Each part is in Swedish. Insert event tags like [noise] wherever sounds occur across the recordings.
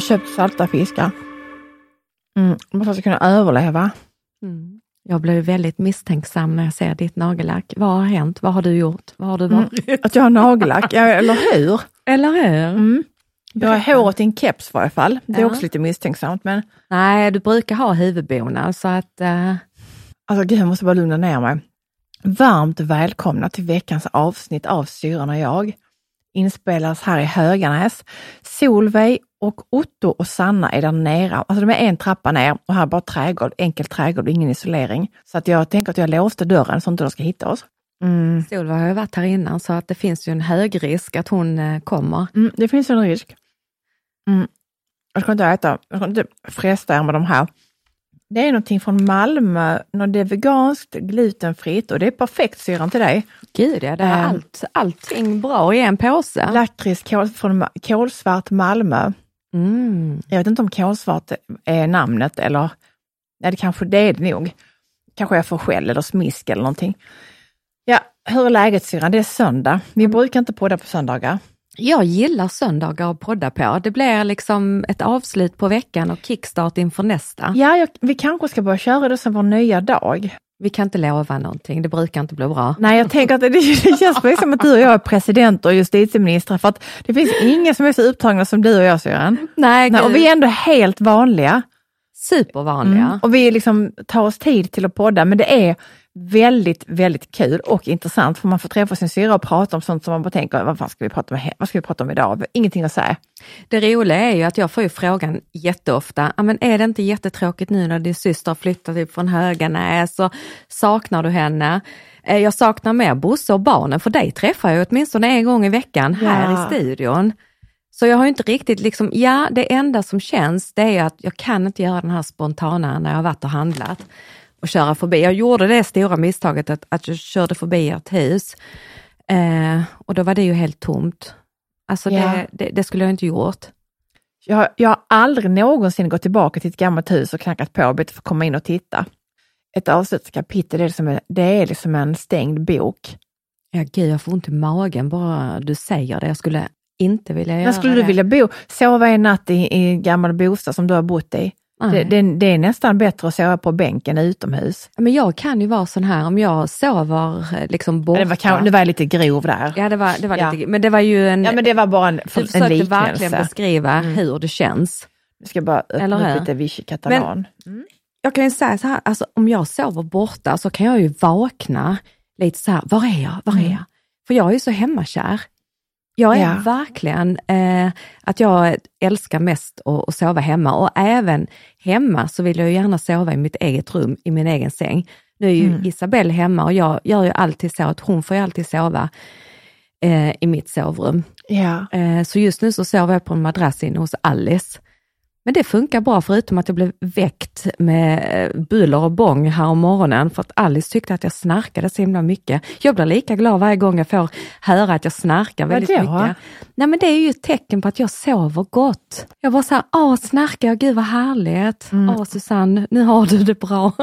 har köpt salta fiskar. Mm, bara för att kunna överleva. Mm. Jag blir väldigt misstänksam när jag ser ditt nagellack. Vad har hänt? Vad har du gjort? Vad har du varit? Mm, [laughs] att jag har nagellack, ja, eller hur? Eller hur? Mm. Jag har håret i en keps i varje fall. Det är Ja. också lite misstänksamt. Men Nej, du brukar ha huvudbonad så att... eh, alltså, gud, jag måste bara lugna ner mig. Varmt välkomna till veckans avsnitt av Syrran och jag. Inspelas här i Höganäs. Solveig och Otto och Sanna är där nere. Alltså de är en trappa ner och här är bara trädgård, enkel trädgård, ingen isolering. Så att jag tänker att jag låste dörren så inte de ska hitta oss. Mm. Solveig har ju varit här innan så att det finns ju en hög risk att hon eh, kommer. Mm, det finns en risk. Mm. Jag ska inte äta, jag ska inte fresta er med de här. Det är någonting från Malmö, det är veganskt, glutenfritt och det är perfekt syrran till dig. Gud ja, det är Eh. allt, allting bra i en påse. Lakrits kol, från kolsvart Malmö. Mm. Jag vet inte om kolsvart är namnet eller, nej det kanske det är det nog. Kanske jag får skäll eller smisk eller någonting. Ja, hur är läget syrran? Det är söndag. Vi brukar inte podda på söndagar. Jag gillar söndagar att podda på. Det blir liksom ett avslut på veckan och kickstart inför nästa. Ja, jag, vi kanske ska börja köra det som vår nya dag. Vi kan inte lova någonting, det brukar inte bli bra. Nej, jag tänker att det, det känns precis som att du och jag är president och justitieministrar för att det finns ingen som är så upptagna som du och jag syrran. Nej, Nej, och vi är ändå helt vanliga. supervanliga. Mm. Och vi liksom tar oss tid till att podda, men det är väldigt, väldigt kul och intressant för man får träffa sin syra och prata om sånt som man bara tänker, vad fan ska vi prata om, vad ska vi prata om idag? Ingenting att säga. Det roliga är ju att jag får ju frågan jätteofta, "Ja, men är det inte jättetråkigt nu när din syster har flyttat typ från Höganäs och saknar du henne? Eh, Jag saknar mer Bosse och barnen, för dig träffar jag åtminstone en gång i veckan här Ja. i studion. Så jag har inte riktigt liksom, ja det enda som känns det är att jag kan inte göra den här spontana när jag har varit och handlat och köra förbi. Jag gjorde det stora misstaget att, att jag körde förbi ert hus eh, och då var det ju helt tomt. Alltså Ja. det, det, det skulle jag inte gjort. Jag, har- jag har aldrig någonsin gått tillbaka till ett gammalt hus och knackat på och bett att få komma in och titta. Ett avslutskapitel, det är, en- det är liksom en stängd bok. Ja, gud, jag får ont i magen bara du säger det. Jag skulle inte vilja göra När skulle det. du vilja bo? Sova en natt i, i en gammal bostad som du har bott i? Det, det, det är nästan bättre att sova på bänken utomhus. Men jag kan ju vara sån här, om jag sover eh, liksom borta. Det var, det var lite grov där. Ja, det var, det var Ja. lite, men det var ju en... Ja, men det var bara en, du en försökte verkligen liknelse. beskriva Mm. hur det känns. Jag ska bara öppna upp lite Vichy Catalan. Jag kan ju säga så här, alltså, om jag sover borta så kan jag ju vakna lite så här, var är jag, var är Mm. jag? För jag är ju så hemmakär. Jag är Ja. verkligen eh, att jag älskar mest att, att sova hemma och även hemma så vill jag gärna sova i mitt eget rum, i min egen säng. Nu är ju Mm. Isabelle hemma och jag gör ju alltid så att hon får ju alltid sova eh, i mitt sovrum. Ja. Eh, så just nu så sover jag på en madrass inne hos Alice. Men det funkar bra förutom att jag blev väckt med eh, buller och bång här om morgonen för att Alice tyckte att jag snarkade så himla mycket. Jag blir lika glad varje gång jag får höra att jag snarkar väldigt Vadå? mycket. Nej men det är ju ett tecken på att jag sover gott. Jag bara såhär, åh snarkar jag, gud vad härligt. Åh Susanne, nu har du det bra. [laughs]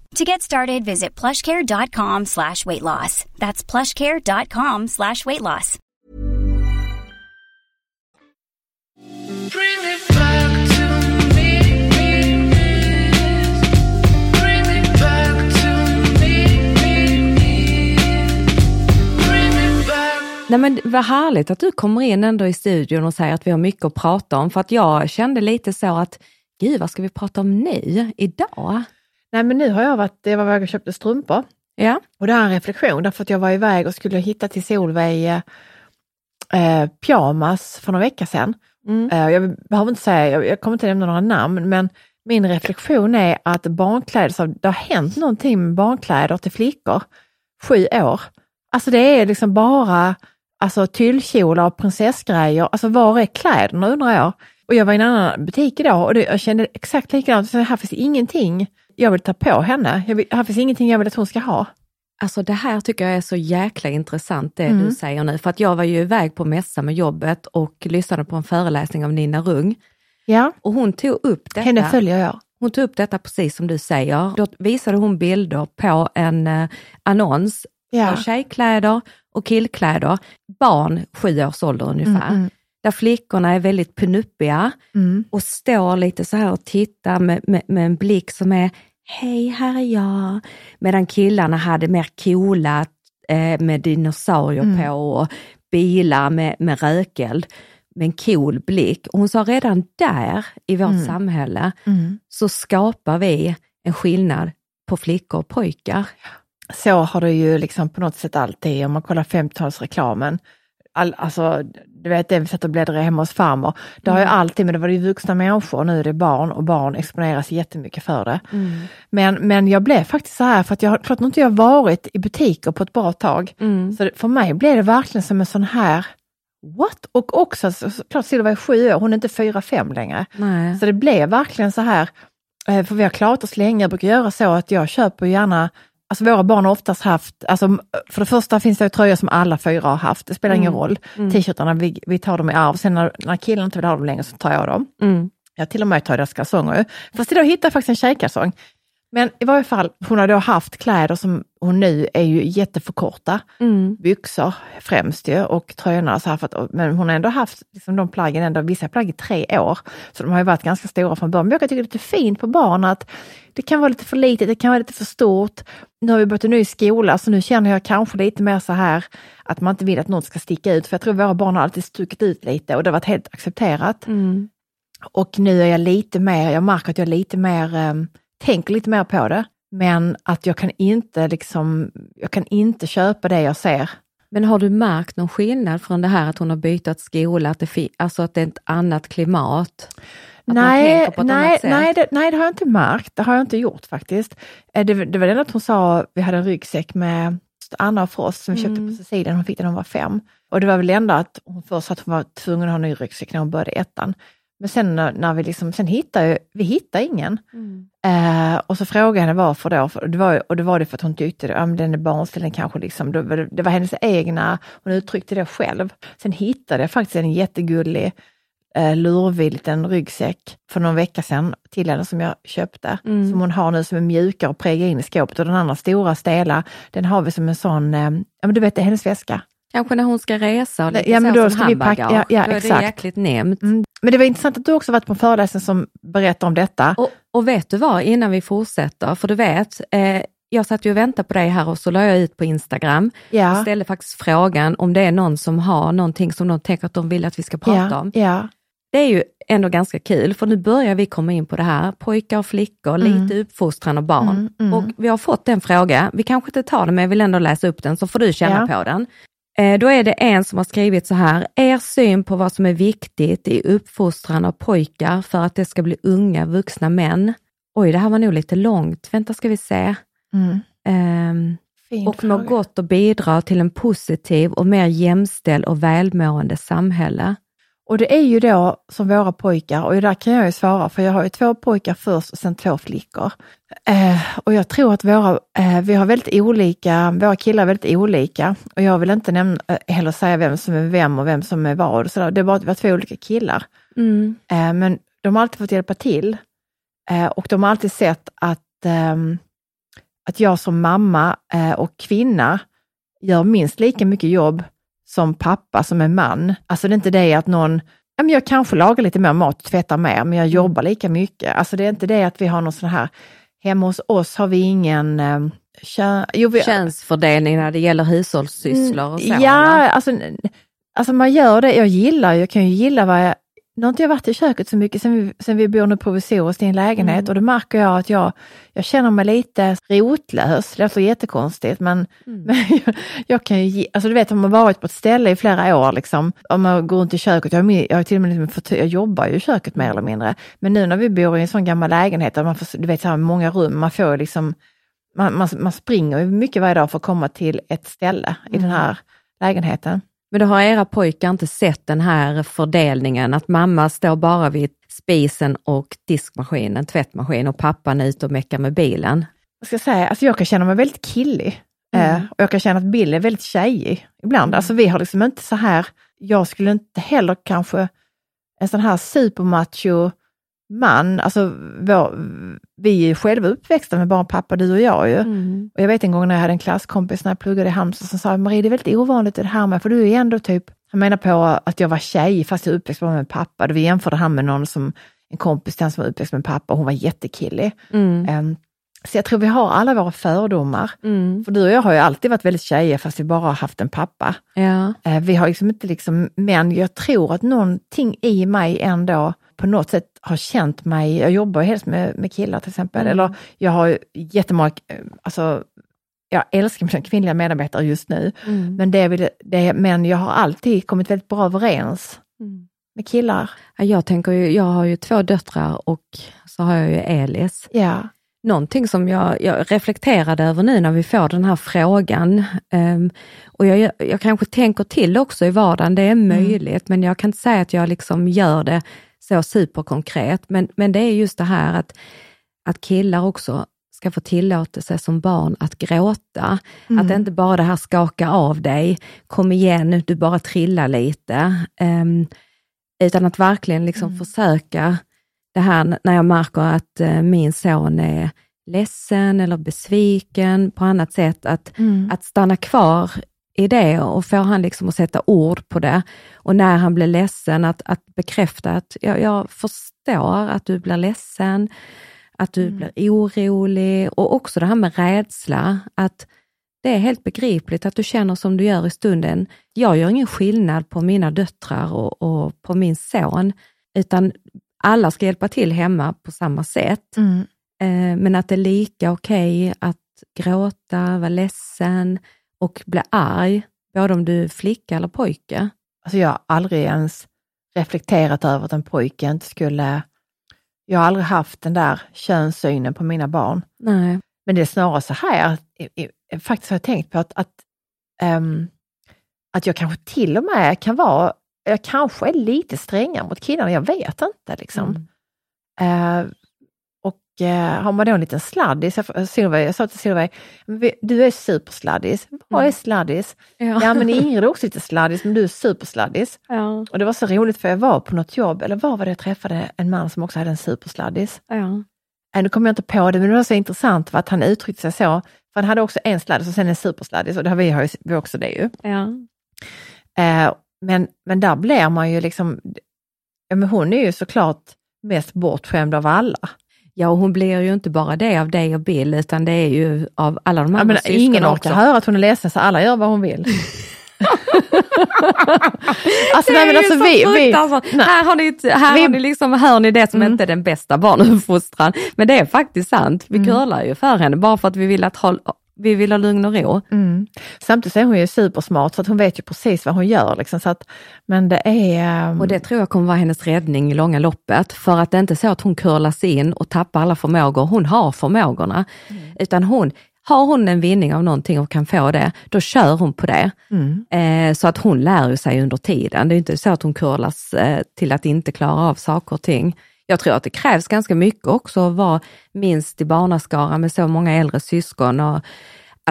To get started, visit plushcare.com slash weight loss. That's plushcare.com slash weight loss. Bring it back to me. Bring it back to me. Bring it back. Nej men vad härligt att du kommer in ändå i studion och säger att vi har mycket att prata om. För att jag kände lite så att, gud vad ska vi prata om nu, idag? Nej men nu har jag varit, jag var iväg och köpte strumpor. Ja, Och det här är en reflektion därför att jag var iväg och skulle hitta till Solveig eh, eh, pyjamas för några veckor sedan. Mm. Eh, jag behöver inte säga, jag, jag kommer inte nämna några namn, men min reflektion är att barnkläder, så det har hänt någonting med barnkläder till flickor, sju år. Alltså det är liksom bara alltså, tyllkjolar och prinsessgrejer. Alltså var är kläderna undrar jag? Och jag var i en annan butik idag och det, jag kände exakt likadant. Så här finns ingenting jag vill ta på henne. Jag vill, här finns ingenting jag vill att hon ska ha. Alltså det här tycker jag är så jäkla intressant det Mm. du säger nu. För att jag var ju iväg på mässa med jobbet och lyssnade på en föreläsning av Nina Rung. Ja, Och hon tog upp detta. henne följer jag. Hon tog upp detta precis som du säger. Då visade hon bilder på en eh, annons Ja. för tjejkläder och killkläder. Barn sju års ålder ungefär. Mm, mm. Där flickorna är väldigt penuppiga Mm. och står lite så här och tittar med, med, med en blick som är Hej, här är jag. Medan killarna hade mer coola eh, med dinosaurier Mm. på och bilar med, med rökeld med en cool blick. Och hon sa redan där i vårt Mm. samhälle Mm. så skapar vi en skillnad på flickor och pojkar. Så har det ju liksom på något sätt alltid, om man kollar 50-talsreklamen. All, alltså, du vet det vi satt och bläddrade hemma hos farmor. Det har ju alltid, men det var ju vuxna människor, nu är det barn och barn exponeras jättemycket för det. Men, men jag blev faktiskt så här, för att jag har klart inte jag varit i butiker på ett bra tag. Mm. Så för mig blev det verkligen som en sån här, what? Och också, så, så, klart Silva är sju år, hon är inte fyra, fem längre. Nej. Så det blev verkligen så här, eh, för vi har klarat oss länge, jag brukar göra så att jag köper gärna Alltså våra barn har oftast haft, alltså för det första finns det tröjor som alla fyra har haft, det spelar ingen roll. T-shirtarna, vi, vi tar dem i arv, sen när, när killen inte vill ha dem längre så tar jag dem. Mm. Jag till och med tar deras kalsonger. Fast idag hittade jag faktiskt en tjejkalsong. Men i varje fall, hon har då haft kläder som hon nu är ju jätteförkorta. Mm. Byxor främst ju och tröjorna. Så här för att, men hon har ändå haft liksom, de plaggen, ändå, vissa plagg i tre år. Så de har ju varit ganska stora från början. Men jag tycka det är lite fint på barn att det kan vara lite för litet, det kan vara lite för stort. Nu har vi börjat en ny skola så nu känner jag kanske lite mer så här att man inte vill att något ska sticka ut. För jag tror våra barn har alltid stuckit ut lite och det har varit helt accepterat. Mm. Och nu är jag lite mer, jag märker att jag är lite mer, eh, tänker lite mer på det. Men att jag kan inte liksom, jag kan inte köpa det jag ser. Men har du märkt någon skillnad från det här att hon har bytt skola, att det, alltså att det är ett annat klimat? Att nej, nej, nej, det, nej, det har jag inte märkt. Det har jag inte gjort faktiskt. Eh, Det, det var det att hon sa, vi hade en ryggsäck med Anna och Frost som vi köpte Mm. på Sicilien, hon fick den när hon var fem. Och det var väl ändå att hon först sa att hon var tvungen att ha en ny ryggsäck när hon började ettan. Men sen när, när vi liksom, sen hittade vi hittade ingen. Mm. Eh, och så frågade jag henne varför då, för det var, och det var det för att hon tyckte det, ja, men den är barnslig, den kanske liksom, det, var, det var hennes egna, hon uttryckte det själv. Sen hittade jag faktiskt en jättegullig eh, lurvig liten ryggsäck för någon vecka sedan till henne som jag köpte, Mm. som hon har nu som är mjukare och prägla in i skåpet och den andra stora stela, den har vi som en sån, eh, ja men du vet det är hennes väska. Kanske när hon ska resa och lite ja, men så då som ska vi packa- ja, ja, då är exakt. det jäkligt nämnt. Mm. Men det var intressant att du också varit på en föreläsning som berättar om detta. Och, och vet du vad, innan vi fortsätter, för du vet, eh, jag satt ju och väntade på dig här och så la jag ut på Instagram och ja, ställde faktiskt frågan om det är någon som har någonting som de tänker att de vill att vi ska prata ja, om. ja, Det är ju ändå ganska kul, för nu börjar vi komma in på det här, pojkar och flickor, lite uppfostran och barn. Mm, mm. Och vi har fått en fråga, vi kanske inte tar den men jag vill ändå läsa upp den så får du känna på den. Eh, då är det en som har skrivit så här, er syn på vad som är viktigt i uppfostran av pojkar för att det ska bli unga vuxna män. Oj, det här var nog lite långt, vänta ska vi se. Mm. Fin och må gott och bidra till en positiv och mer jämställd och välmående samhälle. Och det är ju då som våra pojkar, och där kan jag ju svara, för jag har ju två pojkar först och sen två flickor. Eh, och jag tror att våra, eh, vi har väldigt olika, våra killar är väldigt olika. Och jag vill inte nämna, eh, heller säga vem som är vem och vem som är vad. Så det är bara att vi har två olika killar. Mm. Eh, men de har alltid fått hjälpa till. Eh, och de har alltid sett att, ehm, att jag som mamma eh, och kvinna gör minst lika mycket jobb som pappa som är man. Alltså det är inte det att någon, ja, men jag kanske lagar lite mer mat och tvättar mer, men jag jobbar lika mycket. Alltså det är inte det att vi har någon sån här, hemma hos oss har vi ingen eh, kö, jo, vi, Könsfördelning när det gäller hushållssysslor och så. Mm, Ja, alltså, alltså man gör det. Jag gillar, jag kan ju gilla vad jag... Nu har inte jag varit i köket så mycket sen vi, sen vi bor nu provisoriskt i en lägenhet Mm. och då märker jag att jag, jag känner mig lite rotlös. Det låter jättekonstigt men, Mm. [laughs] men jag, jag kan ju, ge- alltså du vet om man varit på ett ställe i flera år, liksom, om man går runt i köket, jag jag har till och med liksom jag jobbar ju i köket mer eller mindre, men nu när vi bor i en sån gammal lägenhet där man får, du vet, så här många rum, man får liksom, man, man, man springer mycket varje dag för att komma till ett ställe i Mm. den här lägenheten. Men då har era pojkar inte sett den här fördelningen, att mamma står bara vid spisen och diskmaskinen, tvättmaskin och pappan är ute och meckar med bilen. vad ska jag säga, alltså jag kan känna mig väldigt killig. Mm. Eh, och jag kan känna att Bill är väldigt tjejig ibland. Alltså vi har liksom inte så här, jag skulle inte heller kanske, en sån här supermacho man, alltså vår, vi är ju själva uppväxta med bara pappa, du och jag ju. Mm. Och jag vet en gång när jag hade en klasskompis när jag pluggade i Halmstad som sa, Marie det är väldigt ovanligt det här med, för du är ändå typ, han menar på att jag var tjej fast jag uppväxt bara med pappa. Då vi jämförde han med någon som, en kompis till han som var uppväxt med pappa, hon var jättekillig. Mm. Em, så jag tror vi har alla våra fördomar. Mm. För du och jag har ju alltid varit väldigt tjejer fast vi bara har haft en pappa. Ja. Eh, vi har liksom inte liksom, men jag tror att någonting i mig ändå på något sätt har känt mig, jag jobbar ju helst med, med killar till exempel, Mm. eller jag har jättemånga, alltså jag älskar mina kvinnliga medarbetare just nu, Mm. men, det vill, det, men jag har alltid kommit väldigt bra överens Mm. med killar. Ja, Jag tänker ju, jag har ju två döttrar och så har jag ju Elis. Ja. Någonting som jag, jag reflekterade över nu när vi får den här frågan, ehm, och jag, jag kanske tänker till också i vardagen, det är möjligt, men jag kan inte säga att jag liksom gör det så superkonkret. Men, men det är just det här att, att killar också ska få tillåtelse som barn att gråta. Att det inte bara det här skaka av dig, kom igen, du bara trillar lite. ehm, utan att verkligen liksom försöka det här när jag märker att eh, min son är ledsen eller besviken på annat sätt, att, att stanna kvar i det och få han liksom att sätta ord på det. Och när han blir ledsen, att, att bekräfta att jag, jag förstår att du blir ledsen, att du blir orolig och också det här med rädsla, att det är helt begripligt att du känner som du gör i stunden. Jag gör ingen skillnad på mina döttrar och, och på min son, utan alla ska hjälpa till hemma på samma sätt. Mm. Eh, men att det är lika okej att gråta, vara ledsen och bli arg, både om du är flicka eller pojke. Alltså jag har aldrig ens reflekterat över att en pojke inte skulle... Jag har aldrig haft den där könssynen på mina barn. Nej. Men det är snarare så här, faktiskt har jag tänkt på att, att, ehm, att jag kanske till och med kan vara, jag kanske är lite strängare mot killarna, jag vet inte liksom. Mm. Och eh, har man då en liten sladdis, jag, Silver, jag sa till Silver, "Men vi- du är supersladdis. Vad är sladdis? Ja men Ingrid är också lite sladdis, men du är supersladdis. ja. Och det var så roligt för jag var på något jobb, eller var var det jag träffade en man som också hade en supersladdis. ja. Äh, nu kommer jag inte på det, men det var så intressant för att han uttryckte sig så. För han hade också en sladdis och sen en supersladdis och det har vi, har ju, också det ju. ja. Eh, men, men där blir man ju liksom, ja men hon är ju såklart mest bortskämd av alla. Ja, och hon blir ju inte bara det av dig och Bill, utan det är ju av alla de Ja, andra men syskonen ingen också. orkar höra att hon är ledsen så alla gör vad hon vill. [laughs] alltså, nej, men Det är alltså, ju så vi, fruktansvärt. nej. här har ni, här Vi- har ni liksom, hör ni det som Mm. inte är den bästa barnuppfostran. Men det är faktiskt sant. Vi Mm. curlar ju för henne bara för att vi vill, att vi vill ha lugn och ro. Mm. Samtidigt är hon ju supersmart så att hon vet ju precis vad hon gör. Liksom, så att, men det är... ehm, Och det tror jag kommer vara hennes räddning i långa loppet. För att det är inte så att hon curlas in och tappar alla förmågor. Hon har förmågorna. Mm. Utan hon, har hon en vinning av någonting och kan få det, då kör hon på det. Mm. Eh, så att hon lär sig under tiden. Det är inte så att hon curlas eh, till att inte klara av saker och ting. Jag tror att det krävs ganska mycket också att vara minst i barnaskaran med så många äldre syskon. Och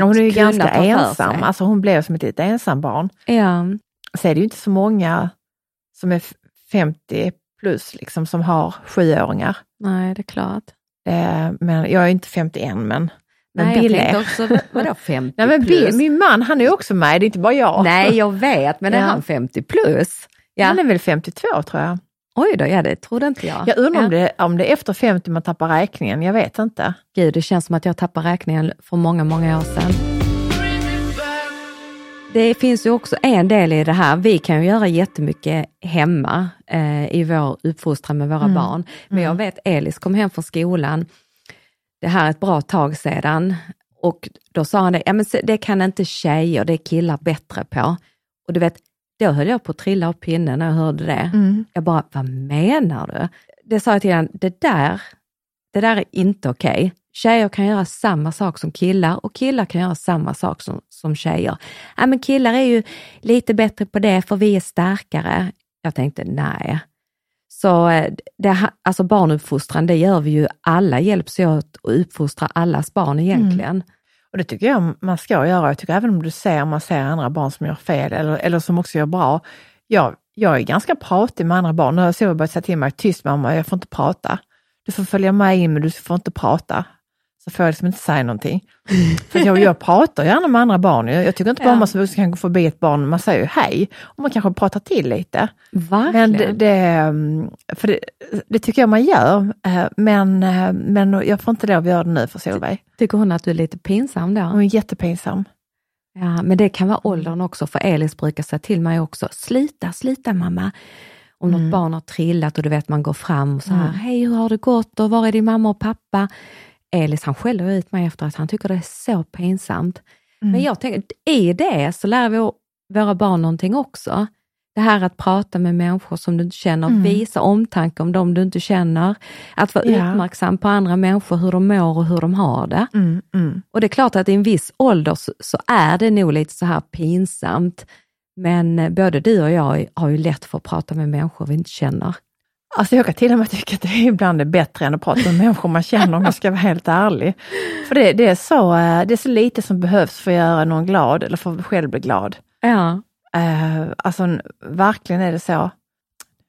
Hon är ju ganska ensam, alltså hon blev som ett litet ensambarn. Ja, Så är det ju inte så många som är f- 50 plus liksom som har sjuåringar. nej det är klart. Eh, men jag är inte 51 men, men nej, Bill är. också, vadå [laughs] 50 Nej, men plus? Bill, min man han är också med, det är inte bara jag. Nej, jag vet, men är Ja. han 50 plus? Ja. Han är väl 52 tror jag. Oj då, ja det trodde inte jag. Jag undrar ja. om, det, om det är efter 50 man tappar räkningen, jag vet inte. Gud, det känns som att jag tappar räkningen för många, många år sedan. Det finns ju också en del i det här. Vi kan ju göra jättemycket hemma eh, i vår uppfostran med våra barn. Men jag vet Elis kom hem från skolan, det här är ett bra tag sedan, och då sa han det, ja, men det kan inte tjejer, det är killar bättre på. Och du vet, då höll jag på att trilla av pinnen när jag hörde det. Jag bara, vad menar du? Det sa jag till honom, det där, det där är inte okej. Tjejer kan göra samma sak som killar och killar kan göra samma sak som, som tjejer. Ja, men killar är ju lite bättre på det för vi är starkare. Jag tänkte, nej. Så eh, det, alltså barnuppfostran, det gör vi ju alla, hjälps åt att uppfostra allas barn egentligen. Och det tycker jag man ska göra. Jag tycker även om du ser, man ser andra barn som gör fel eller, eller som också gör bra. Jag, jag är ganska pratig med andra barn. Nu har Sova börjat säga till mig, tyst mamma, jag får inte prata. Du får följa med in men du får inte prata. Så får jag liksom inte säga någonting. För jag, jag pratar gärna med andra barn. Jag, jag tycker inte bara Ja. man som vuxen kan gå förbi ett barn, man säger ju hej. Och man kanske pratar till lite. Verkligen. Men det, mm, för det, det tycker jag man gör. eh, Men, eh, men jag får inte lov att göra det nu för Solveig. Tycker hon att du är lite pinsam då? Hon är jättepinsam. Ja, men det kan vara åldern också, för Elis brukar säga till mig också, slita, slita mamma. Om något barn har trillat och du vet man går fram och så här, hej hur har det gått och var är din mamma och pappa? Elis han skäller ut mig efter att han tycker det är så pinsamt. Men jag tänker, i det så lär vi våra barn någonting också. Det här att prata med människor som du inte känner, visa omtanke om dem du inte känner. Att vara Ja. uppmärksam på andra människor, hur de mår och hur de har det. Mm, mm. Och det är klart att i en viss ålder så, så är det nog lite så här pinsamt. Men eh, både du och jag har ju lätt för att prata med människor vi inte känner. Alltså jag kan till och med tycka att det ibland är bättre än att prata med människor man känner om jag ska vara helt ärlig. För det, det, är så, eh, det är så lite som behövs för att göra någon glad eller för att själv bli glad. Ja, Eh, alltså verkligen är det så.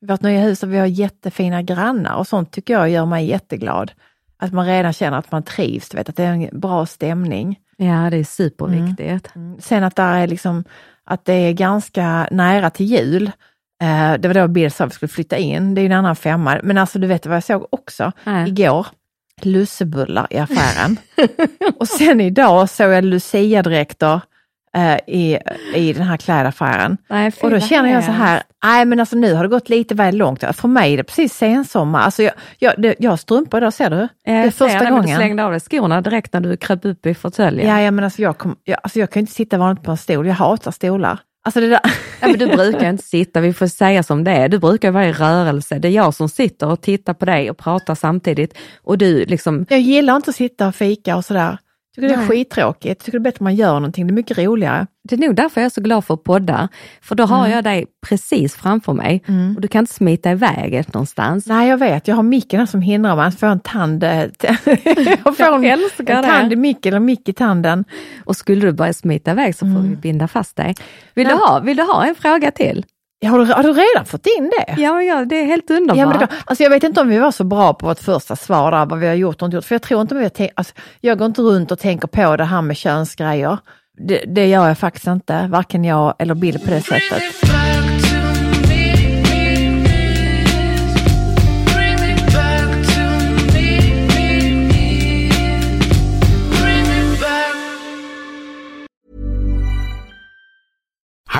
Vårt nya hus och vi har jättefina grannar och sånt tycker jag gör mig jätteglad. Att man redan känner att man trivs, du vet, att det är en bra stämning. ja det är superviktigt. Sen att, där är liksom, att det är ganska nära till jul. Eh, det var då Bill sa att vi skulle flytta in, det är ju en annan femma. Men alltså du vet vad jag såg också Nej. igår? Lussebullar i affären. [laughs] och sen idag såg jag luciadräkter eh, i, i den här klädaffären. Nej, Och då känner jag så här, nej men alltså nu har det gått lite väl långt. För mig är det precis sensommar. Alltså jag, jag, det, jag har strumpor idag, ser du? det är Jag första det, men Du gången. slängde av dig skorna direkt när du kröp upp i fåtöljen. Ja, ja men alltså jag, kom, jag, alltså jag kan inte sitta vanligt på en stol, jag hatar stolar. Alltså det där, Ja, men du brukar inte sitta, vi får säga som det är. Du brukar vara i rörelse. Det är jag som sitter och tittar på dig och pratar samtidigt. Och du liksom, jag gillar inte att sitta och fika och sådär. Tycker det är Nej. skittråkigt, tycker det är bättre att man gör någonting, det är mycket roligare. det är nog därför jag är så glad för att podda. För då har Mm. jag dig precis framför mig och du kan inte smita iväg någonstans. Nej jag vet, jag har micken här som hindrar mig att få en tand. eh, [laughs] jag får en, Jag en tand i micken eller mick i tanden. Och skulle du börja smita iväg så får Mm. vi binda fast dig. Vill, du ha, vill du ha en fråga till? Har du, har du redan fått in det? Ja, ja det är helt underbart. Ja, men det, kan- alltså jag vet inte om vi var så bra på vårt första svar där, vad vi har gjort och inte gjort. För jag tror inte vi har tänkt, alltså, jag går inte runt och tänker på det här med könsgrejer. Det, det gör jag faktiskt inte, varken jag eller Bill på det sättet.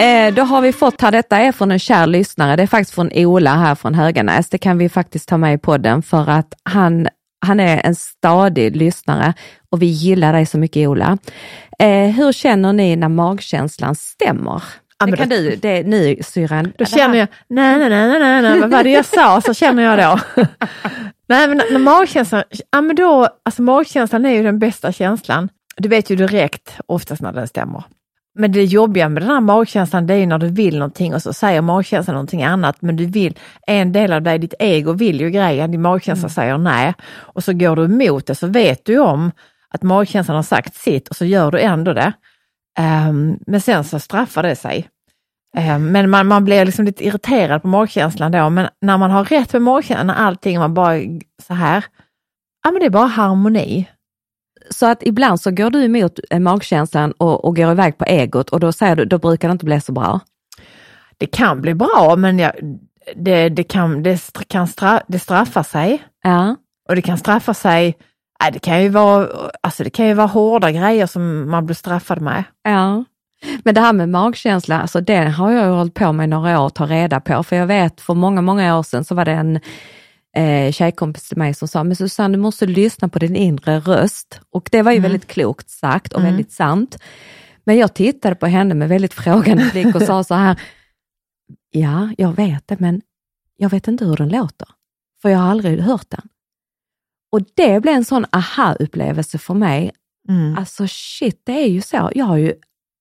Eh, då har vi fått här, detta är från en kär lyssnare, det är faktiskt från Ola här från Höganäs. Det kan vi faktiskt ta med i podden för att han, han är en stadig lyssnare och vi gillar dig så mycket Ola. Eh, hur känner ni när magkänslan stämmer? Ja, det kan då- du, det, ni syrran. Då känner jag, nej, nej, nej, nej, nej, vad var det jag sa? Så känner jag då. [laughs] nej, men när magkänslan, ja men då, alltså magkänslan är ju den bästa känslan. Du vet ju direkt oftast när den stämmer. Men det jobbiga med den här magkänslan det är när du vill någonting och så säger magkänslan någonting annat men du vill, en del av dig, ditt ego vill ju grejen, din magkänsla säger nej och så går du emot det så vet du om att magkänslan har sagt sitt och så gör du ändå det. Ehm, men sen så straffar det sig. Ehm, men man, man blir liksom lite irriterad på magkänslan då, men när man har rätt med magkänslan, när allting man bara så här, ja men det är bara harmoni. Så att ibland så går du emot eh, magkänslan och, och går iväg på egot och då säger du, då brukar det inte bli så bra. Det kan bli bra, men jag, det, det, kan, det, kan stra, det straffar sig. Ja. Och det kan straffa sig, det kan ju vara, alltså det kan ju vara hårda grejer som man blir straffad med. Ja. Men det här med magkänsla, alltså det har jag hållit på med några år att ta reda på. För jag vet för många, många år sedan så var det en eh, tjejkompis till mig som sa, men Susanne du måste lyssna på din inre röst. Och det var ju väldigt klokt sagt och väldigt sant. Men jag tittade på henne med väldigt [laughs] frågande blick och sa så här, ja, jag vet det, men jag vet inte hur den låter. För jag har aldrig hört den. Och det blev en sån aha-upplevelse för mig. Mm. Alltså shit, det är ju så. Jag har ju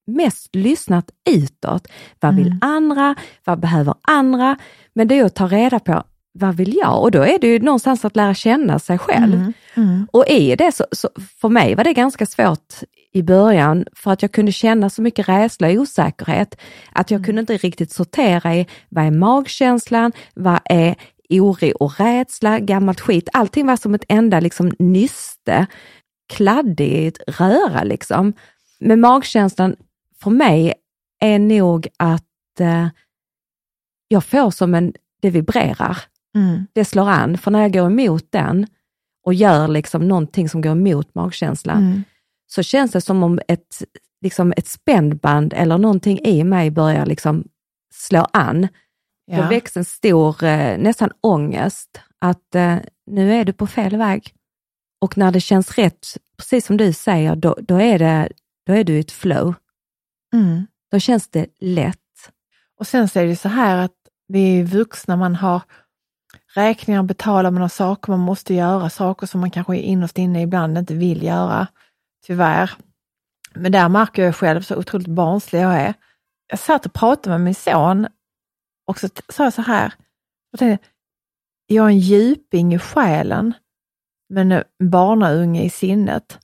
mest lyssnat utåt. Vad vill Mm. andra? Vad behöver andra? Men det är ju att ta reda på vad vill jag? Och då är det ju någonstans att lära känna sig själv. Mm. Mm. Och i det så, så, för mig var det ganska svårt i början för att jag kunde känna så mycket rädsla och osäkerhet att jag kunde inte riktigt sortera i vad är magkänslan, vad är oro och rädsla, gammalt skit. Allting var som ett enda liksom nyste, kladdigt röra liksom. Men magkänslan för mig är nog att eh, jag får som en, det vibrerar Mm. det slår an. För när jag går emot den och gör liksom någonting som går emot magkänslan, Mm. så känns det som om ett, liksom ett spännband eller någonting i mig börjar liksom slå an. Då Ja. väcks en stor, eh, nästan ångest, att eh, nu är du på fel väg. Och när det känns rätt, precis som du säger, då, då, är, det, då är du i ett flow. Mm. Då känns det lätt. Och sen så är det så här att vi är vuxna, man har räkningar att betala, man har saker man måste göra, saker som man kanske innerst inne ibland inte vill göra, tyvärr. Men där märker jag själv så otroligt barnslig jag är. Jag satt och pratade med min son och så sa jag så här, jag, tänkte, jag är en djuping i själen, men en barnaunge i sinnet.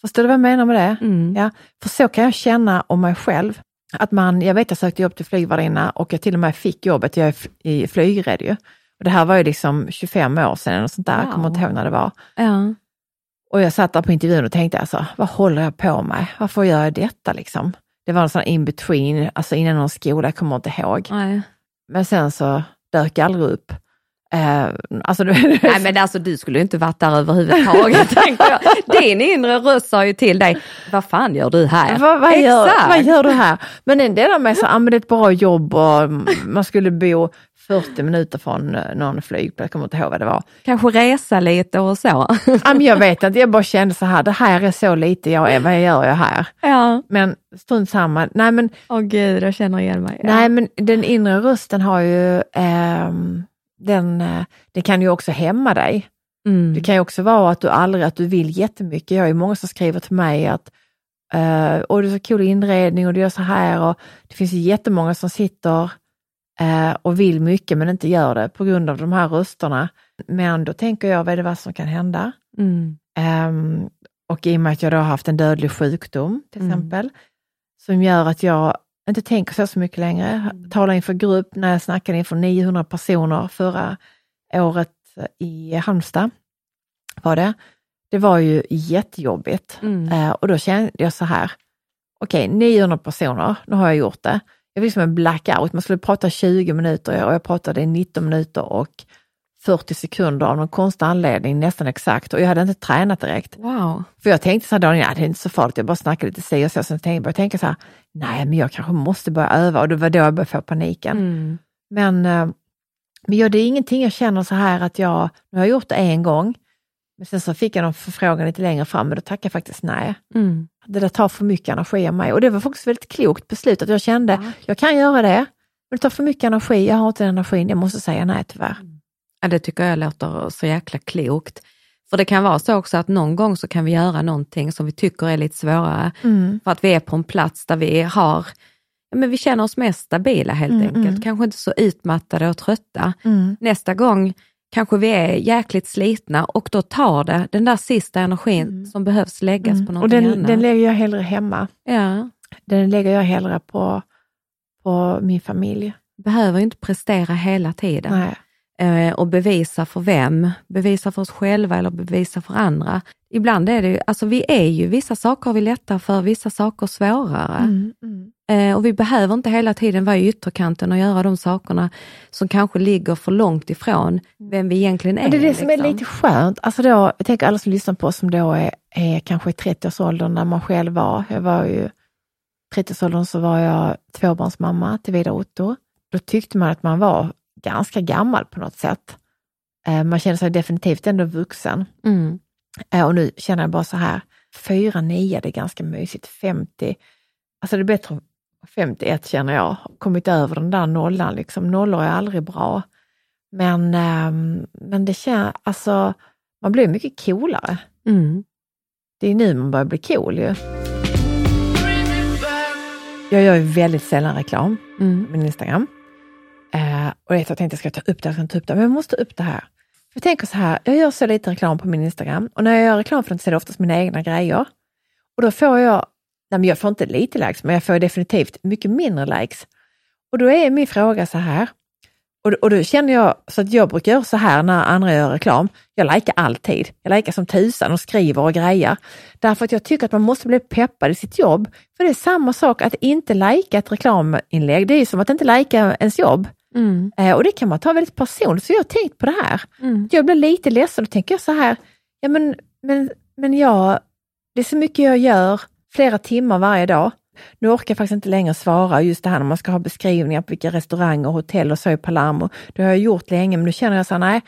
Förstår du vad jag menar med det? Mm. Ja, för så kan jag känna om mig själv. Att man, jag vet jag sökte jobb till flygvärdinna och jag till och med fick jobbet, jag är flygrädd ju. Och det här var ju liksom 25 år sedan och sånt där, jag kommer inte ihåg när det var. Ja. Och jag satt där på intervjun och tänkte alltså, vad håller jag på med? Varför gör jag detta liksom? Det var en sån in between, alltså innan någon skola, jag kommer inte ihåg. Nej. Men sen så dök jag aldrig upp. Eh, alltså, du, Nej men alltså du skulle ju inte varit där överhuvudtaget. [laughs] tänker jag. Din inre röst sa ju till dig, vad fan gör du här? vad, vad, gör, vad gör du här? Men en del av mig sa, ah, men det är ett bra jobb och man skulle bo 40 minuter från eh, någon flygplats, jag kommer inte ihåg vad det var. Kanske resa lite och så. Ja, men jag vet inte, jag bara kände så här, det här är så lite jag är, vad gör jag här? [laughs] ja. Men strunt samma. Nej men, Åh gud, jag känner igen mig. Ja. nej, men den inre rösten har ju, ehm, den, eh, det kan ju också hämma dig. Mm. Det kan ju också vara att du aldrig, att du vill jättemycket. Jag har ju många som skriver till mig att uh, och det är så cool inredning och du gör så här och det finns ju jättemånga som sitter eh, och vill mycket men inte gör det på grund av de här rösterna. Men då tänker jag, vad är det vad som kan hända? Mm. Ehm, och i och med att jag då har haft en dödlig sjukdom till Mm. exempel, som gör att jag inte tänker så, så mycket längre. Talar inför grupp när jag snackade inför 900 personer förra året i Halmstad. Var det. det var ju jättejobbigt. Mm. Eh, och då kände jag så här, okej 900 personer, nu har jag gjort det. Jag fick som en blackout, man skulle prata 20 minuter och jag pratade i 19 minuter och 40 sekunder av någon konstig anledning, nästan exakt. Och jag hade inte tränat direkt. Wow. För jag tänkte så här, Daniel, ja, det är inte så farligt, jag bara snackar lite si och så. Sen tänkte jag, jag tänka så här, nej men jag kanske måste börja öva och det var då jag började få paniken. Mm. Men, eh, men ja, det är ingenting jag känner så här att jag, nu har jag gjort det en gång, men sen så fick jag någon förfrågan lite längre fram och då tackade jag faktiskt nej. Mm. Det där tar för mycket energi av mig och det var faktiskt väldigt klokt beslut att jag kände, jag kan göra det, men det tar för mycket energi, jag har inte den energin, jag måste säga nej tyvärr. Ja, det tycker jag låter så jäkla klokt. För det kan vara så också att någon gång så kan vi göra någonting som vi tycker är lite svårare. Mm. För att vi är på en plats där vi har, ja, men vi känner oss mest stabila helt Mm, enkelt. mm. Kanske inte så utmattade och trötta. Mm. Nästa gång kanske vi är jäkligt slitna och då tar det den där sista energin som behövs läggas på Mm. Någonting den, annat. den lägger jag hellre hemma. ja, Den lägger jag hellre på, på min familj. behöver inte prestera hela tiden. Eh, och bevisa för vem? Bevisa för oss själva eller bevisa för andra? Ibland är det ju, alltså vi är ju, vissa saker har vi lättare för, vissa saker svårare. Mm, mm. Och vi behöver inte hela tiden vara i ytterkanten och göra de sakerna som kanske ligger för långt ifrån vem vi egentligen är. Men det är det som är liksom. lite skönt. Alltså då, jag tänker alla som lyssnar på oss som då är, är kanske i 30-årsåldern när man själv var. Jag var ju, i 30-årsåldern så var jag tvåbarnsmamma till Vidar Otto. Då tyckte man att man var ganska gammal på något sätt. Eh, Man kände sig definitivt ändå vuxen. Mm. Eh, Och nu känner jag bara så här, 4, 9, det är ganska mysigt. 50, alltså det är bättre 51 känner jag, kommit över den där nollan. Liksom. Nollor är aldrig bra. Men, ehm, men det känns, alltså, man blir mycket coolare. Mm. Det är nu man börjar bli cool ju. Jag gör ju väldigt sällan reklam Mm. på min Instagram. Eh, och jag tänkte jag ska ta upp det, jag ska ta upp det, men jag måste ta upp det här. Jag tänker så här, jag gör så lite reklam på min Instagram och när jag gör reklam för den så är det oftast mina egna grejer. Och då får jag, nej men jag får inte lite likes, men jag får definitivt mycket mindre likes. Och då är min fråga så här, och, och då känner jag så att jag brukar göra så här när andra gör reklam. Jag likar alltid. Jag likar som tusan och skriver och grejer. Därför att jag tycker att man måste bli peppad i sitt jobb. För det är samma sak att inte lika ett reklaminlägg. Det är som att inte lika ens jobb. Mm. Eh, och det kan man ta väldigt personligt. Så jag har tänkt på det här. Mm. Jag blir lite ledsen och tänker jag så här, ja men, men, men jag, det är så mycket jag gör flera timmar varje dag. Nu orkar jag faktiskt inte längre svara just det här när man ska ha beskrivningar på vilka restauranger hotell och så i Palermo. Det har jag gjort länge, men nu känner jag så här, nej,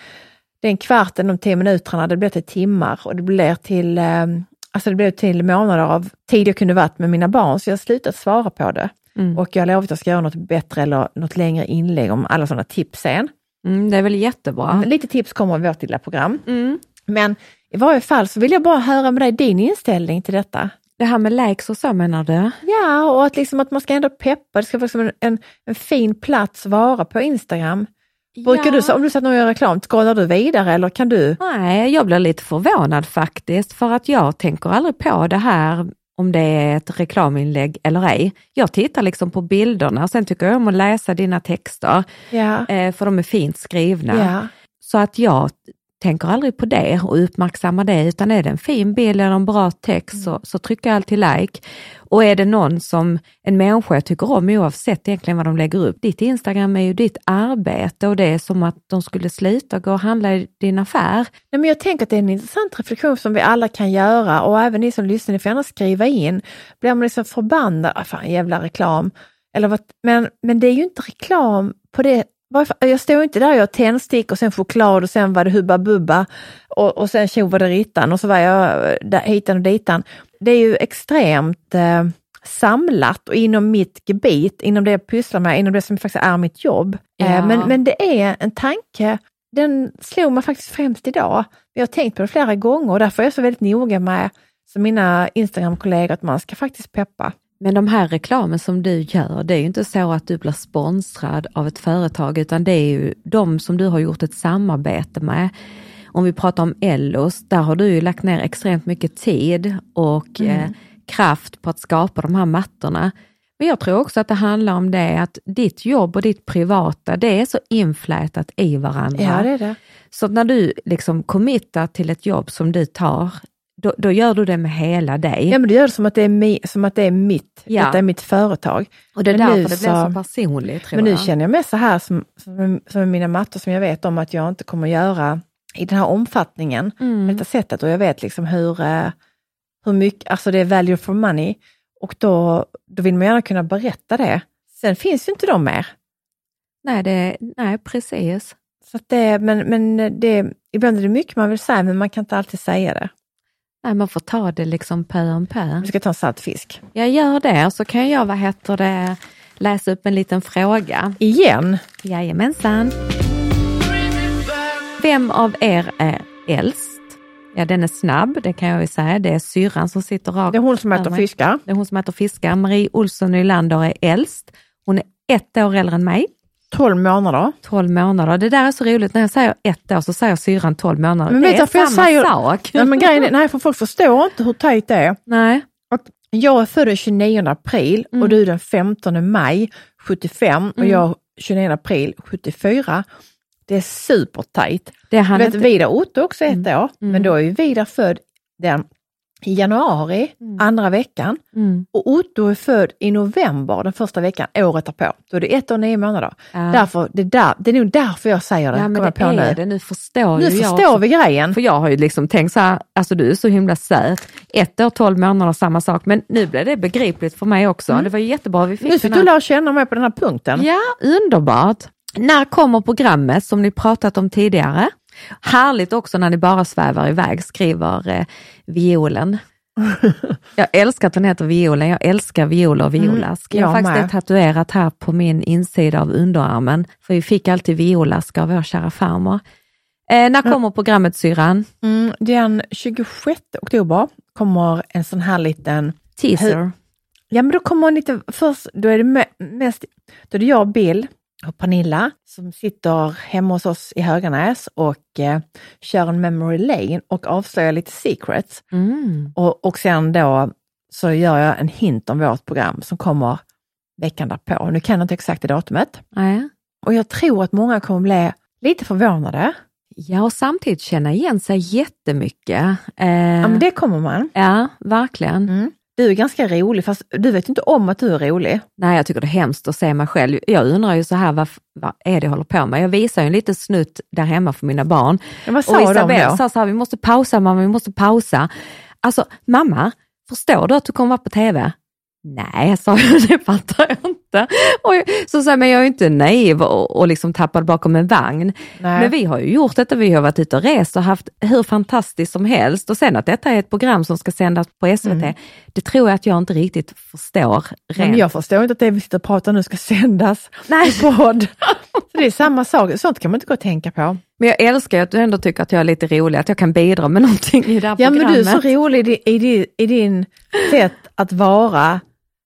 den kvarten, de tio minuterna, det blir till timmar och det blir till, eh, alltså det blir till månader av tid jag kunde varit med mina barn, så jag har slutat svara på det. Mm. Och jag har lovat att jag ska göra något bättre eller något längre inlägg om alla sådana tips sen. Mm, det är väl jättebra. Lite tips kommer i vårt lilla program. Mm. Men i varje fall så vill jag bara höra med dig din inställning till detta. Det här med likes och så menar du? Ja, och att, liksom att man ska ändå peppa, det ska vara en, en, en fin plats vara på Instagram. Brukar Ja. du, om du sätter någon gör reklam, scrollar du vidare eller kan du? Nej, jag blir lite förvånad faktiskt, för att jag tänker aldrig på det här om det är ett reklaminlägg eller ej. Jag tittar liksom på bilderna, sen tycker jag om att läsa dina texter, Ja. eh, för de är fint skrivna. ja. Så att jag tänker aldrig på det och uppmärksammar det, utan är det en fin bild eller en bra text så, så trycker jag alltid like. Och är det någon som en människa jag tycker om, oavsett egentligen vad de lägger upp, ditt Instagram är ju ditt arbete och det är som att de skulle sluta gå och handla i din affär. Nej, men jag tänker att det är en intressant reflektion som vi alla kan göra och även ni som lyssnar, ni får gärna skriva in. Blir man liksom förbannad, ah, fan jävla reklam. Eller vad, men, men det är ju inte reklam på det jag står inte där, jag har tändstick och sen choklad och sen var det Hubba Bubba och, och sen tjo var det Rittan och så var jag där, hitan och ditan. Det är ju extremt eh, samlat och inom mitt gebit, inom det jag pysslar med, inom det som faktiskt är mitt jobb. Ja. Eh, men, men det är en tanke, den slog mig faktiskt främst idag. Jag har tänkt på det flera gånger och därför är jag så väldigt noga med, som mina Instagram-kollegor, att man ska faktiskt peppa. Men de här reklamen som du gör, det är ju inte så att du blir sponsrad av ett företag, utan det är ju de som du har gjort ett samarbete med. Om vi pratar om Ellos, där har du ju lagt ner extremt mycket tid och eh, kraft på att skapa de här mattorna. Men jag tror också att det handlar om det att ditt jobb och ditt privata, det är så inflätat i varandra. Ja, det är det. Så när du liksom committar till ett jobb som du tar, då, då gör du det med hela dig. Ja, men du gör det som att det är, mi, som att det är mitt, Ja. detta är mitt företag. och det är därför det blir så- personligt Men nu jag. känner jag mig så här som, som, som mina mattor som jag vet om att jag inte kommer göra i den här omfattningen, Mm. på detta sättet. Och jag vet liksom hur, eh, hur mycket, alltså det är value for money. Och då, då vill man gärna kunna berätta det. Sen finns ju inte de mer. Nej, det, nej precis. Så det, men men det, ibland är det mycket man vill säga, men man kan inte alltid säga det. Nej, man får ta det liksom pö om pö. Vi ska ta saltfisk. Jag gör det och så kan jag, vad heter det, läsa upp en liten fråga. Igen? Jajamensan. Vem av er är äldst? Ja, den är snabb, det kan jag ju säga. Det är syrran som sitter rakt Det är hon som äter fiskar. Det är hon som äter fiskar. Marie Olsson Nylander är äldst. Hon är ett år äldre än mig. 12 månader. 12 månader. Det där är så roligt. När jag säger ett år så säger syrran 12 månader. Men det vet är varför jag samma säger- sak. Nej, men grejen är, nej, för folk förstår inte hur tajt det är. Nej. Att jag är född den 29 april Mm. och du den 15 maj 75 och jag 29 april 74. Det är supertajt. Det vet, inte... Vidar Otto också ett Mm. år, men då är ju Vidar född den i januari, andra veckan. Mm. Och Otto är född i november, den första veckan, året därpå. Då är det ett år och nio månader. Ja. Därför, det, är där, det är nog därför jag säger det. Ja, men jag det på är nu. det. Nu förstår Nu jag förstår också. vi grejen. För jag har ju liksom tänkt så här, alltså du är så himla söt. Ett år, 12 månader, samma sak. Men nu blev det begripligt för mig också. Det var jättebra. Vi fick Mm. Nu fick du lära känna mig på den här punkten. Ja, underbart. När kommer programmet som ni pratat om tidigare? Härligt också när ni bara svävar iväg, skriver eh, Violen. Jag älskar att den heter Violen, jag älskar violer och violask. jag har jag faktiskt med. det tatuerat här på min insida av underarmen, för vi fick alltid violask av vår kära farmor. Eh, när kommer programmet syrran? Mm, den 26 oktober kommer en sån här liten Teaser. Ja men då kommer en lite, först, då är det me- mest, då är det jag, Bill och Pernilla som sitter hemma hos oss i Höganäs och eh, kör en memory lane och avslöjar lite secrets. Mm. Och, och sen då så gör jag en hint om vårt program som kommer veckan därpå. Nu kan jag inte exakt det datumet. Ja. Och jag tror att många kommer bli lite förvånade. ja, och samtidigt känna igen sig jättemycket. Eh, Ja men det kommer man. ja, verkligen. Mm. Du är ganska rolig fast du vet inte om att du är rolig. Nej, jag tycker det är hemskt att se mig själv. Jag undrar ju så här, vad, vad är det jag håller på med? Jag visar ju en liten snutt där hemma för mina barn. Ja, vad och sa Isabelle då? sa så här, vi måste pausa mamma, vi måste pausa. Alltså, mamma, förstår du att du kommer vara på TV? Nej, sa jag, [laughs] det fattar jag inte. Och jag, så jag, men jag är ju inte naiv och, och liksom tappad bakom en vagn. Nej. Men vi har ju gjort detta, vi har varit ute och rest och haft hur fantastiskt som helst. Och sen att detta är ett program som ska sändas på SVT, det tror jag att jag inte riktigt förstår. Rent. men jag förstår inte att det vi sitter och pratar nu ska [laughs] sändas Nej. i podd. Så det är samma sak, sånt kan man inte gå och tänka på. Men jag älskar att du ändå tycker att jag är lite rolig, att jag kan bidra med någonting i det här Ja men programmet. du är så rolig i, i, i din sätt att vara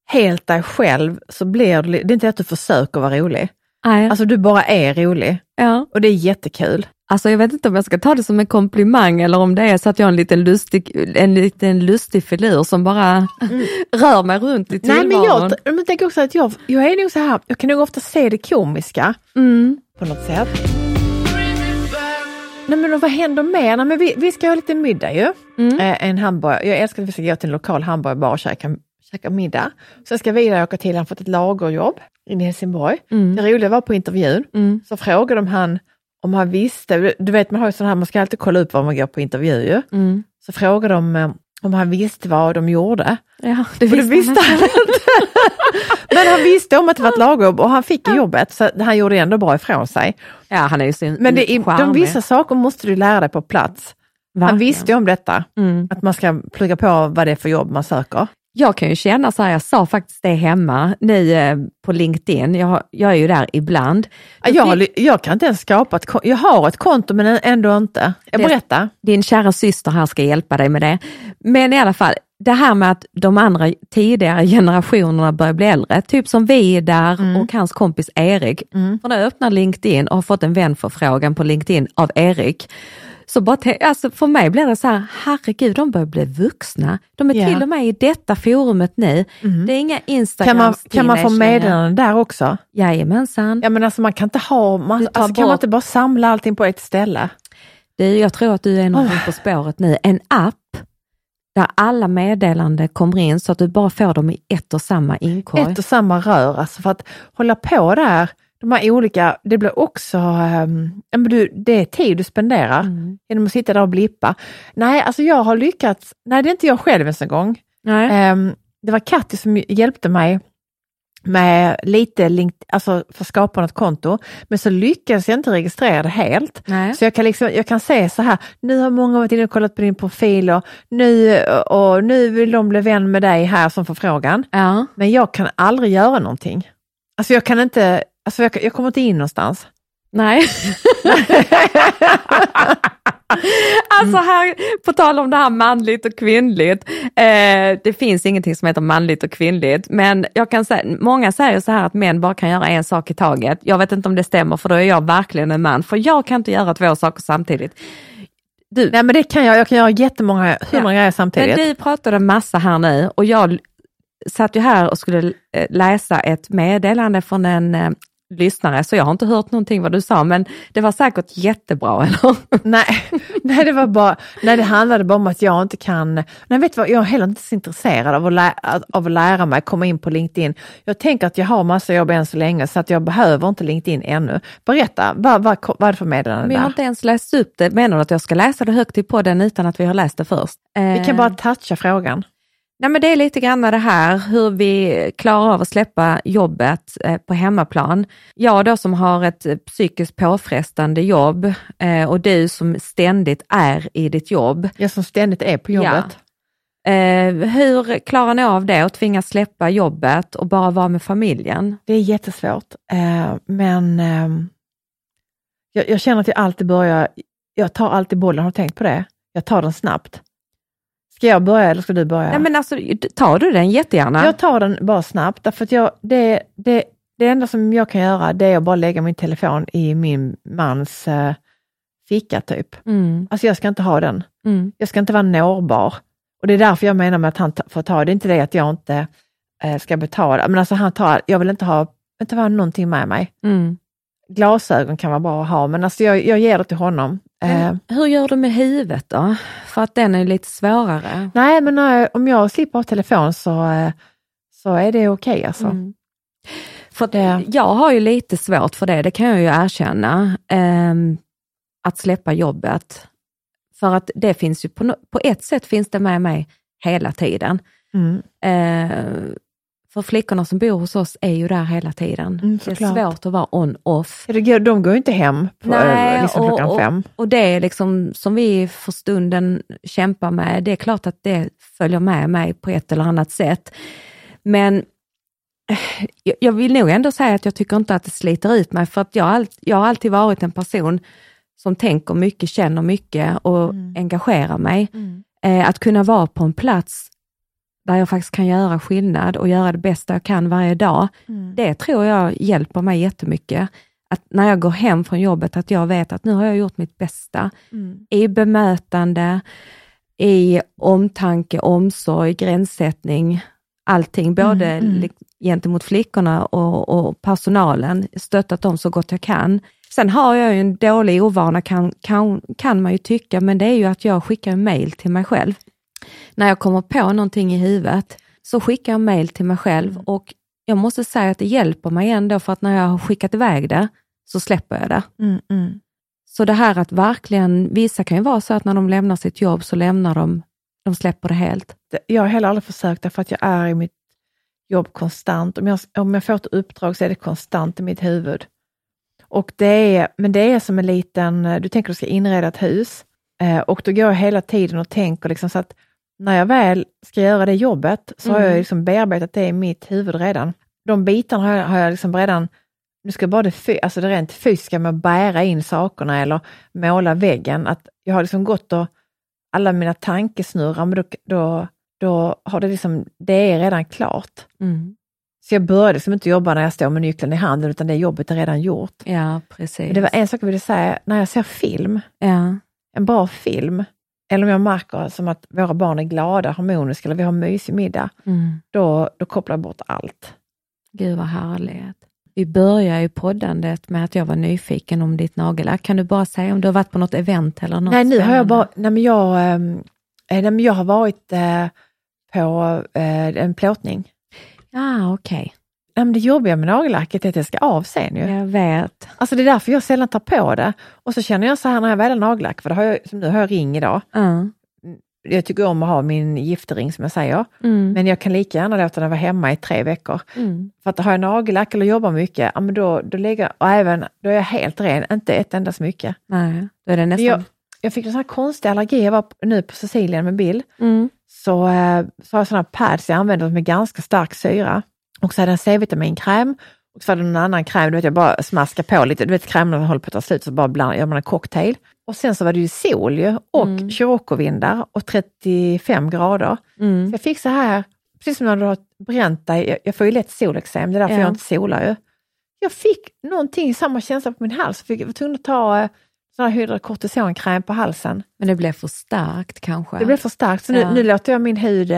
helt dig själv, så blir du, det är inte att du försöker vara rolig. Nej, Alltså du bara är rolig ja. och det är jättekul. Alltså jag vet inte om jag ska ta det som en komplimang eller om det är så att jag är en liten lustig, en liten lustig filur som bara [laughs] rör mig runt i Nej tillvaron. men jag, men tänker också att jag, jag är nog så här, jag kan nog ofta se det komiska mm. på något sätt. Nej men vad händer mer? Nej, men vi, vi ska ha lite middag ju. Mm. Eh, en hamburgare. Jag älskar att vi ska gå till en lokal hamburgerbar och käka, käka middag. Sen ska vi åka till, han har fått ett lagerjobb i Helsingborg. Mm. Det roliga var på intervjun, Mm. så frågade de han om han visste, du- vet man har ju sån här, man ska alltid kolla upp var man går på intervju ju. Mm. Så frågade de eh, om han visste vad de gjorde. Ja, det det visste han inte. [laughs] Men han visste om att det var ett lagjobb och han fick jobbet så han gjorde ändå bra ifrån sig. Ja, han är ju så Men det är, de vissa saker måste du lära dig på plats. Han Verkligen. visste ju om detta, Mm. att man ska plugga på vad det är för jobb man söker. Jag kan ju känna så här, jag sa faktiskt det hemma nu eh, på LinkedIn, jag, jag är ju där ibland. Jag, jag kan inte ens skapa ett konto, jag har ett konto men ändå inte. Jag Det- berättar. Din kära syster här ska hjälpa dig med det. Men i alla fall, det här med att de andra tidigare [laughs] generationerna börjar bli äldre, typ som vi är där Mm. och hans kompis Erik. För när jag öppnar LinkedIn och har fått en vänförfrågan på LinkedIn av Erik, så bara alltså för mig blir det så här, herregud, de börjar bli vuxna. De är Ja. till och med i detta forumet nu. Det är inga Instagrams Kan man, kan man få meddelanden där också? Jajamensan. Ja men alltså man kan inte ha, man, alltså, kan man inte bara samla allting på ett ställe? Du, jag tror att du är någonting på spåret nu. En app där alla meddelanden kommer in så att du bara får dem i ett och samma inkorg. Ett och samma rör, alltså för att hålla på där, de här olika, det blir också, um, det är tid du spenderar Mm. genom att sitta där och blippa. Nej, alltså jag har lyckats, nej det är inte jag själv ens en gång. Ehm, det var Katti som hjälpte mig med lite link, alltså för att skapa något konto, men så lyckades jag inte registrera det helt. Nej. Så jag kan, liksom, jag kan se så här, nu har många varit inne och kollat på din profil och nu, och nu vill de bli vän med dig här som förfrågan. Ja. Men jag kan aldrig göra någonting. Alltså jag kan inte, alltså jag, jag kommer inte in någonstans. Nej. [laughs] alltså här, på tal om det här manligt och kvinnligt. Eh, det finns ingenting som heter manligt och kvinnligt, men jag kan säga, många säger så här att män bara kan göra en sak i taget. Jag vet inte om det stämmer, för då är jag verkligen en man, för jag kan inte göra två saker samtidigt. Du, Nej men det kan jag, jag kan göra jättemånga, hundra grejer samtidigt. Men du pratade massa här nu och jag satt ju här och skulle eh, läsa ett meddelande från en eh, lyssnare, så jag har inte hört någonting vad du sa, men det var säkert jättebra, [laughs] eller? Nej, nej, det var bara, nej, det handlade bara om att jag inte kan, nej vet vad, jag är heller inte så intresserad av att, lä, av att lära mig komma in på LinkedIn. Jag tänker att jag har massa jobb än så länge så att jag behöver inte LinkedIn ännu. Berätta, vad, vad, vad är det för meddelande Men jag har inte ens läst upp det. Menar du att jag ska läsa det högt i podden utan att vi har läst det först? Vi Eh, kan bara toucha frågan. Nej, men det är lite grann det här hur vi klarar av att släppa jobbet eh, på hemmaplan. Jag då som har ett eh, psykiskt påfrestande jobb eh, och du som ständigt är i ditt jobb. Jag som ständigt är på jobbet. Eh, hur klarar ni av det att tvingas släppa jobbet och bara vara med familjen? Det är jättesvårt, eh, men ehm, jag, jag känner att jag alltid börjar, jag tar alltid bollen, har du tänkt på det? Jag tar den snabbt. Ska jag börja eller ska du börja? Nej, men alltså, tar du den jättegärna? Jag tar den bara snabbt, därför att jag, det, det, det enda som jag kan göra det är att bara lägga min telefon i min mans eh, ficka typ. Mm, Alltså jag ska inte ha den. mm, Jag ska inte vara nårbar. Och det är därför jag menar med att han ta- får ta, det är inte det att jag inte eh, ska betala, men alltså han tar, jag vill inte ha, inte ha någonting med mig. mm. Glasögon kan vara bra att ha, men alltså jag, jag ger det till honom. Eh, Men Hur gör du med huvudet då? För att den är lite svårare. nej, men eh, om jag slipper ha telefon så, eh, så är det okej alltså. Mm. För Det- jag har ju lite svårt för det, det kan jag ju erkänna, ehm, att släppa jobbet. För att det finns ju, på ett sätt finns det med mig hela tiden. Mm. För flickorna som bor hos oss är ju där hela tiden. Mm, det är svårt att vara on-off. De går ju inte hem på, eh, liksom klockan och, fem. Och, och det är liksom som vi för stunden kämpar med, det är klart att det följer med mig på ett eller annat sätt. Men eh, jag- jag vill nog ändå säga att jag tycker inte att det sliter ut mig, för att jag, all, jag har alltid varit en person som tänker mycket, känner mycket och engagerar mig. Eh, att kunna vara på en plats där jag faktiskt kan göra skillnad och göra det bästa jag kan varje dag, det tror jag hjälper mig jättemycket. Att när jag går hem från jobbet, att jag vet att nu har jag gjort mitt bästa i bemötande, i omtanke, omsorg, gränssättning, allting, både Mm, mm. gentemot flickorna och, och personalen, stöttat dem så gott jag kan. Sen har jag ju en dålig ovana kan, kan, kan man ju tycka, men det är ju att jag skickar mail till mig själv. När jag kommer på någonting i huvudet så skickar jag mail till mig själv och jag måste säga att det hjälper mig ändå för att när jag har skickat iväg det så släpper jag det. Mm, mm. Så det här att verkligen, vissa kan ju vara så att när de lämnar sitt jobb så lämnar de, de släpper det helt. Jag har heller aldrig försökt därför att jag är i mitt jobb konstant. Om jag, om jag får ett uppdrag så är det konstant i mitt huvud. Och det är, men det är som en liten, du tänker att du ska inreda ett hus eh, och då går jag hela tiden och tänker liksom så att när jag väl ska göra det jobbet så har Mm. jag liksom bearbetat det i mitt huvud redan. De bitarna har jag, har jag liksom redan, nu ska bara det, alltså det rent fysiska med att bära in sakerna eller måla väggen, att jag har liksom gått och alla mina tankesnurrar, men då, då, då har det liksom, det är redan klart. Mm. Så jag började liksom inte jobba när jag står med nyckeln i handen, utan det jobbet är redan gjort. Ja, precis. Men det var en sak jag ville säga, när jag ser film, ja. en bra film, eller om jag märker som att våra barn är glada, harmoniska, eller vi har mysig middag, Mm. då, då kopplar jag bort allt. Gud vad härligt. Vi börjar ju poddandet med att jag var nyfiken om ditt nagellack. Kan du bara säga om du har varit på något event eller något nej, nu har jag bara, nej men jag, ehm, eh, nej, men jag har varit eh, på eh, en plåtning. Ah, okej. Nej, men det jobbiga med nagellacket är att det ska av sen ju. Jag vet. Alltså det är därför jag sällan tar på det. Och så känner jag så här när jag väl har nagellack, för det har jag, som nu har jag ring idag. Ja. Jag tycker om att ha min giftering som jag säger, Mm. men jag kan lika gärna låta den vara hemma i tre veckor. Mm. För att har jag nagellack eller jobbar mycket, ja, men då, då lägger och även, då är jag helt ren, inte ett enda smycke. Nej, då är det nästan... Jag, jag fick en sån här konstig allergi, jag var nu på Sicilien med Bill, Mm. så, eh, så har jag såna pads jag använder med ganska stark syra. Och så hade jag C-vitaminkräm och så hade jag en annan kräm, du vet jag bara smaskar på lite, du vet krämerna håller på att ta slut, så bara bland, gör man en cocktail. Och sen så var det ju sol ju och Mm. Scirocco-vindar och 35 grader. Mm. Så jag fick så här, precis som när du har bränt dig, jag, jag får ju lätt solexem, det är därför Ja. jag inte solar ju. Jag fick någonting, samma känsla på min hals, fick, jag var tvungen att ta eh, sån här hydrokortisonkräm på halsen. Men det blev för starkt kanske? Det blev för starkt, så nu, Ja. nu låter jag min hud,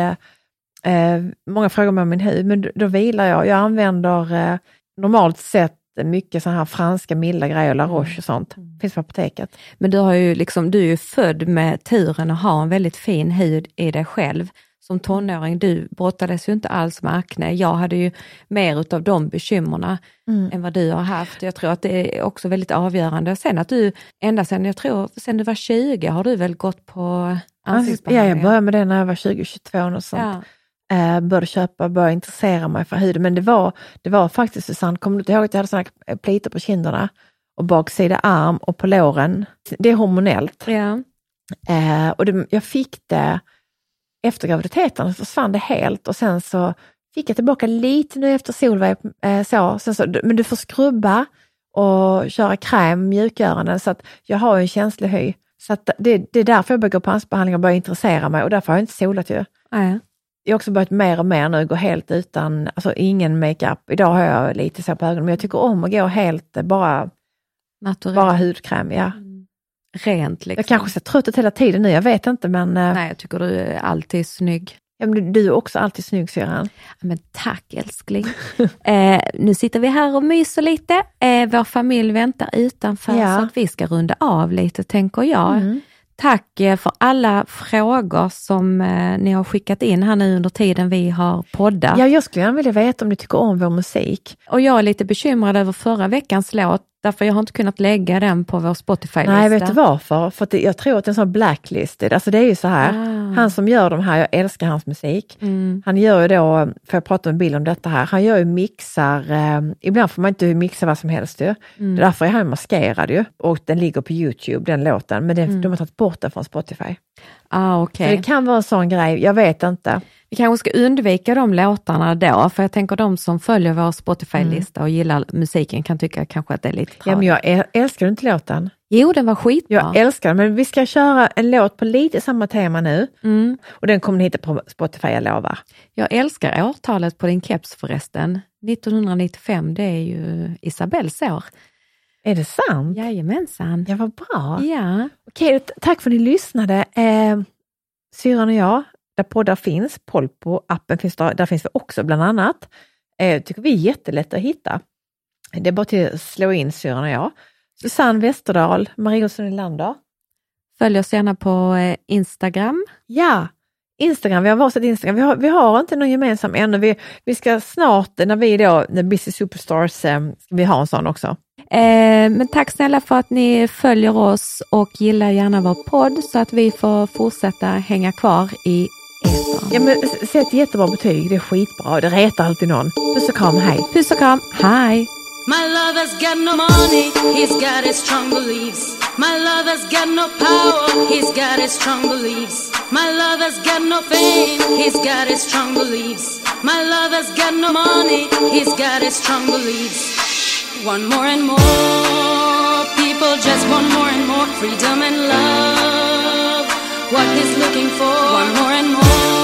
eh, många frågar mig om min hud, men då, då vilar jag. Jag använder eh, normalt sett mycket sådana här franska milda grejer, La Roche och sånt. Finns på apoteket. Men du, har ju liksom, du är ju född med turen att ha en väldigt fin hud i dig själv. Som tonåring, du brottades ju inte alls med akne. Jag hade ju mer utav de bekymmerna än vad du har haft. Jag tror att det är också väldigt avgörande. Sen att du, ända sen, jag tror, sen du var 20 har du väl gått på Ja, jag började med det när jag var 20-22 och sånt. Ja. Eh, började köpa, började intressera mig för huden. Men det var, det var faktiskt, Susanne, kommer du inte ihåg att jag hade såna här plitor på kinderna och baksida arm och på låren? Det är hormonellt. Ja. Eh, och det, jag fick det efter graviditeten, så försvann det helt och sen så fick jag tillbaka lite nu efter Solveig. Eh, så, sen så, men du får skrubba och köra kräm, mjukgörande, så att jag har en känslig hy. Så det, det är därför jag börjar gå på ansiktsbehandling och börjar intressera mig och därför har jag inte solat ju. Nej. Jag har också börjat mer och mer nu gå helt utan, alltså ingen makeup. Idag har jag lite så på ögonen, men jag tycker om att gå helt bara, Naturellt. bara hudkräm. Ja. Rent liksom. Jag kanske ser trött ut hela tiden nu, jag vet inte men, eh, Nej, jag tycker du är alltid snygg. ja, men du, du är också alltid snygg syrran. Ja, Men tack älskling. [laughs] eh, nu sitter vi här och myser lite. Eh, vår familj väntar utanför Ja. så att vi ska runda av lite tänker jag. Mm. Tack eh, för alla frågor som eh, ni har skickat in här nu under tiden vi har poddat. Ja, jag skulle gärna vilja veta om ni tycker om vår musik. Och jag är lite bekymrad över förra veckans låt, därför jag har inte kunnat lägga den på vår Spotify-lista. Nej, vet du varför? För det, jag tror att det är en sån blacklisted. Alltså det är ju så här, Ah. han som gör de här, jag älskar hans musik. Mm. Han gör ju då, för jag prata med Bill om detta här, han gör ju mixar, eh, ibland får man inte mixa vad som helst ju. Mm. Därför är han maskerad ju. Och den ligger på Youtube, den låten, men det, Mm. de har tagit bort den från Spotify. Ah, Så okej. det kan vara en sån grej, jag vet inte. Vi kanske ska undvika de låtarna då, för jag tänker de som följer vår Spotify-lista och gillar musiken kan tycka kanske att det är lite Ja, men tradigt. jag äl- älskar inte låten? Jo, den var skitbra. Jag älskar den, men vi ska köra en låt på lite samma tema nu. Mm. Och den kommer ni hitta på Spotify, jag lovar. Jag älskar årtalet på din keps förresten. 1995, det är ju Isabells år. Är det sant? Jajamensan. Ja, vad bra. Ja. Okej, tack för att ni lyssnade. Eh, Syrran och jag, där poddar finns, Polpo, appen finns där, där finns vi också bland annat. Eh, tycker vi är jättelätt att hitta. Det är bara till att slå in Syrran och jag. Susanne Westerdahl, Marie Olsson Nylander. Följ oss gärna på eh, Instagram. Ja, Instagram, vi har varsitt Instagram. Vi har, vi har inte någon gemensam ännu. Vi, vi ska snart, när vi då, när Busy Superstars, eh, vi ha en sån också. Eh, men tack snälla för att ni följer oss och gillar gärna vår podd så att vi får fortsätta hänga kvar i etern. Ja, men sätt jättebra betyg, det är skitbra. Det retar alltid någon. Puss och kram, hej! Puss och kram, hej! My lover's got no money, he's got his strong beliefs. My lover's got no power, he's got his strong beliefs. My lover's got no fame, he's got his strong beliefs. My lover's got no money, he's got his strong beliefs. One more and more, people just want more and more. Freedom and love. What he's looking for, one more and more,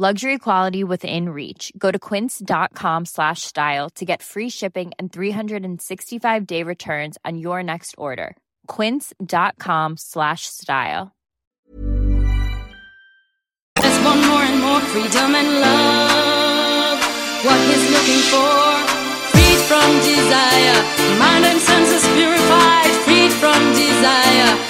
Luxury quality within reach. Go to quince.com slash style to get free shipping and 365 day returns on your next order. Quince.com slash style. Just want more and more freedom and love. What he's looking for, freed from desire. Mind and senses purified, freed from desire.